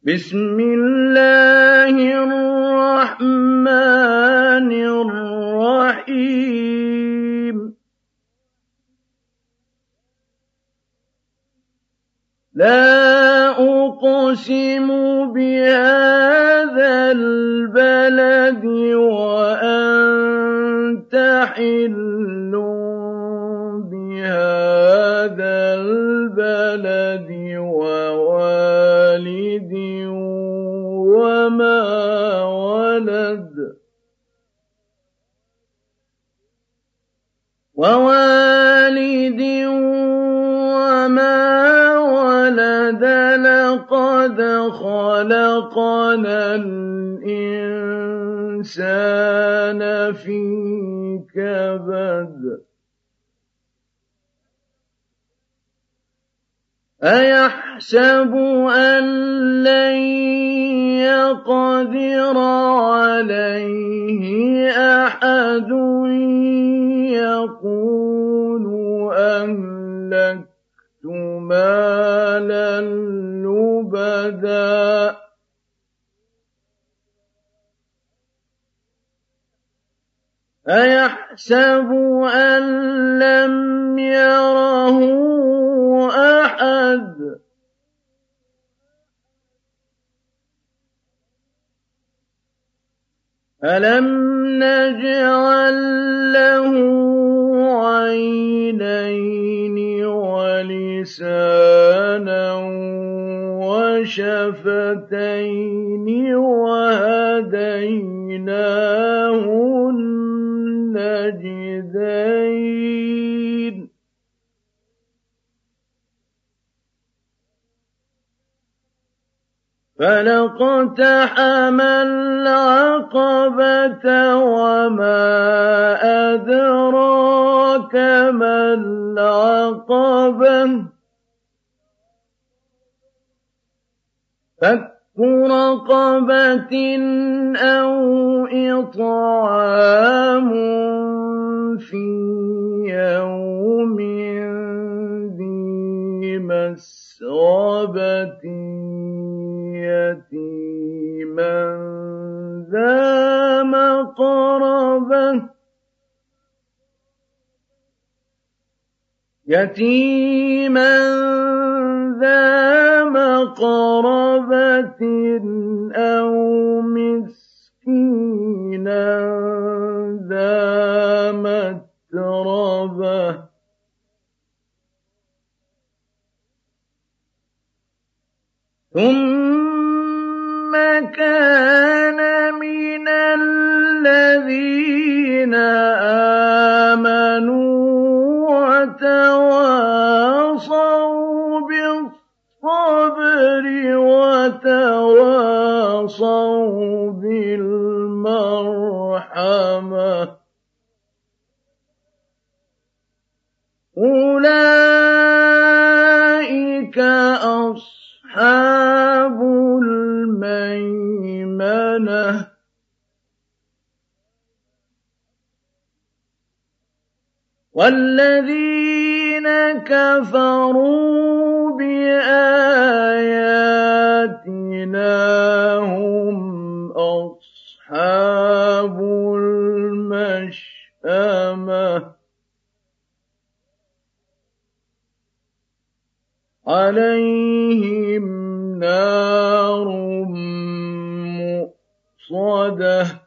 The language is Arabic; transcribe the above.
بسم الله الرحمن الرحيم. لا أقسم بهذا البلد وأنت حل وما ولد ووالد وما ولد لقد خلقنا الإنسان في كبد أيحسب أن لن يقدر عليه أحد يقول أهلكت مالا لبدا. أيحسب أن لم يره أحد ألم نجعل له عينين ولسانا وشفتين فلاقتحم العقبة وما أدراك ما العقبة فك رقبة أو إطعام في يوم ذي مسغبة يتيما ذا مقربة يتيما ذا مقربة أو مسكينا ذا متربة ثم كان من الذين آمنوا وتواصوا بالصبر وتواصوا بالمرحمة. أولئك أصحاب الميمنة والذين كفروا بآياتنا هم أصحاب المشأمة. عليهم نار مؤصده